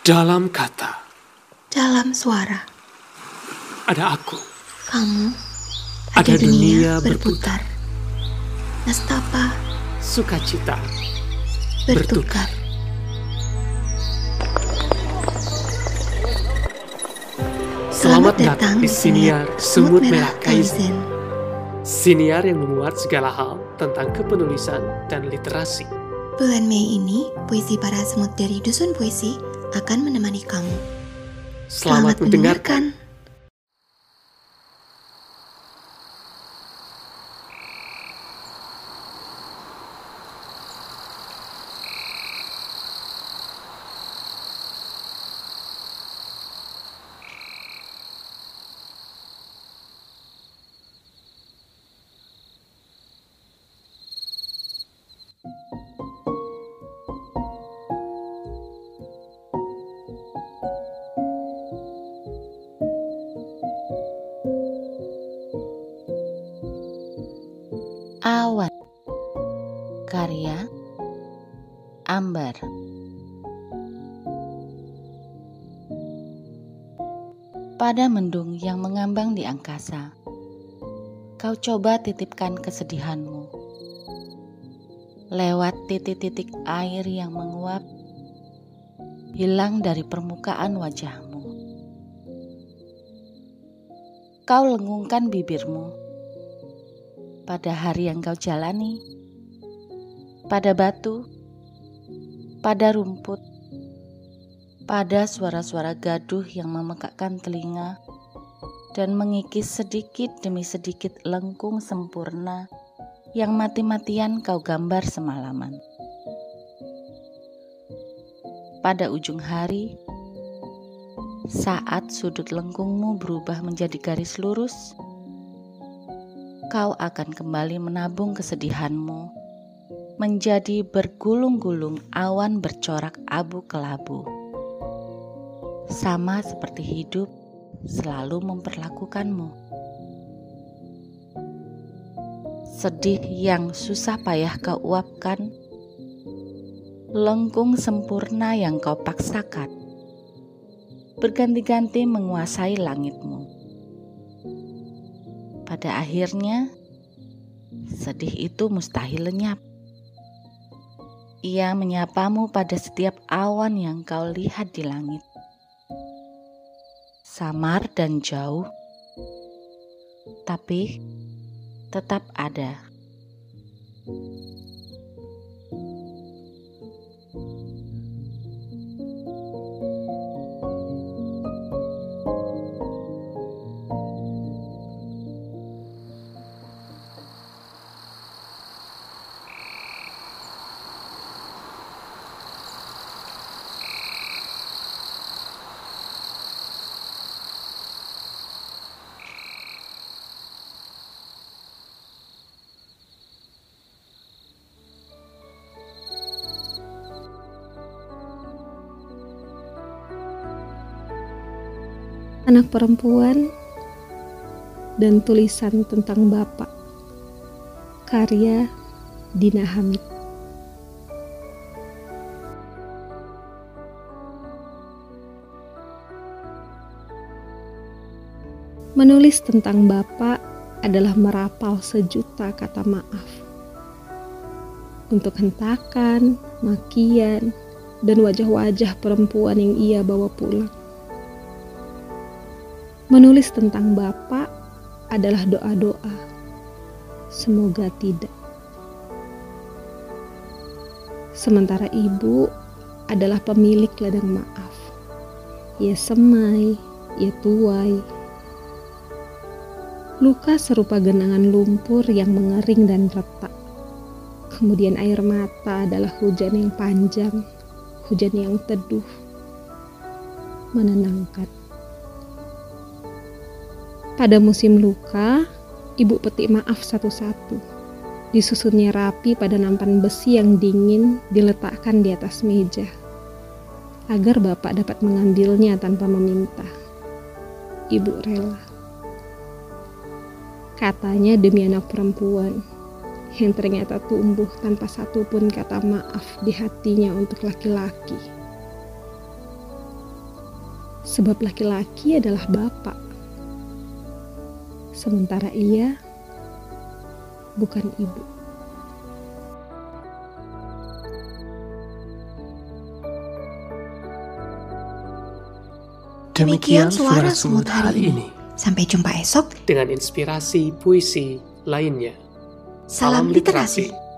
Dalam kata, dalam suara, ada aku. kamu Ada ada, dunia, dunia berputar. Nestapa Sukacita bertukar. Selamat datang di Siniar Semut Merah Kaizen. Siniar yang memuat segala hal tentang kepenulisan dan literasi. Bulan Mei ini, puisi para semut dari Dusun Puisi akan menemani kamu. Selamat, mendengarkan. Awan Ambar Pada mendung yang mengambang di angkasa Kau coba titipkan kesedihanmu. Lewat titik-titik air yang menguap Hilang dari permukaan wajahmu. Kau lengungkan bibirmu. Pada hari yang kau jalani, pada batu, pada rumput, pada suara-suara gaduh yang memekakkan telinga dan mengikis sedikit demi sedikit lengkung sempurna yang mati-matian kau gambar semalaman. Pada ujung hari, saat sudut lengkungmu berubah menjadi garis lurus, kau akan kembali menabung kesedihanmu menjadi bergulung-gulung awan bercorak abu kelabu. Sama seperti hidup selalu memperlakukanmu. Sedih yang susah payah kau uapkan, lengkung sempurna yang kau paksakan, berganti-ganti menguasai langitmu pada akhirnya, sedih itu mustahil lenyap. Ia menyapamu pada setiap awan yang kau lihat di langit. Samar dan jauh, tapi tetap ada. Anak perempuan dan tulisan tentang bapak. Karya Dina Hamid. Menulis tentang bapak adalah merapal sejuta kata maaf. Untuk hentakan, makian, dan wajah-wajah perempuan yang ia bawa pulang. Menulis tentang Bapak adalah doa-doa. Semoga tidak. Sementara ibu adalah pemilik ladang maaf. Ia semai, ia tuai. Luka serupa genangan lumpur yang mengering dan retak. Kemudian air mata adalah hujan yang panjang, hujan yang teduh, menenangkan. Pada musim luka, ibu petik maaf satu-satu. Disusunnya rapi pada nampan besi yang dingin diletakkan di atas meja. Agar bapak dapat mengambilnya tanpa meminta. Ibu rela. Katanya demi anak perempuan yang ternyata tumbuh tanpa satupun kata maaf di hatinya untuk laki-laki. sebab laki-laki adalah bapak. Sementara ia bukan ibu. Demikian suara semut hari ini. Sampai jumpa esok. Dengan inspirasi puisi lainnya. Salam literasi.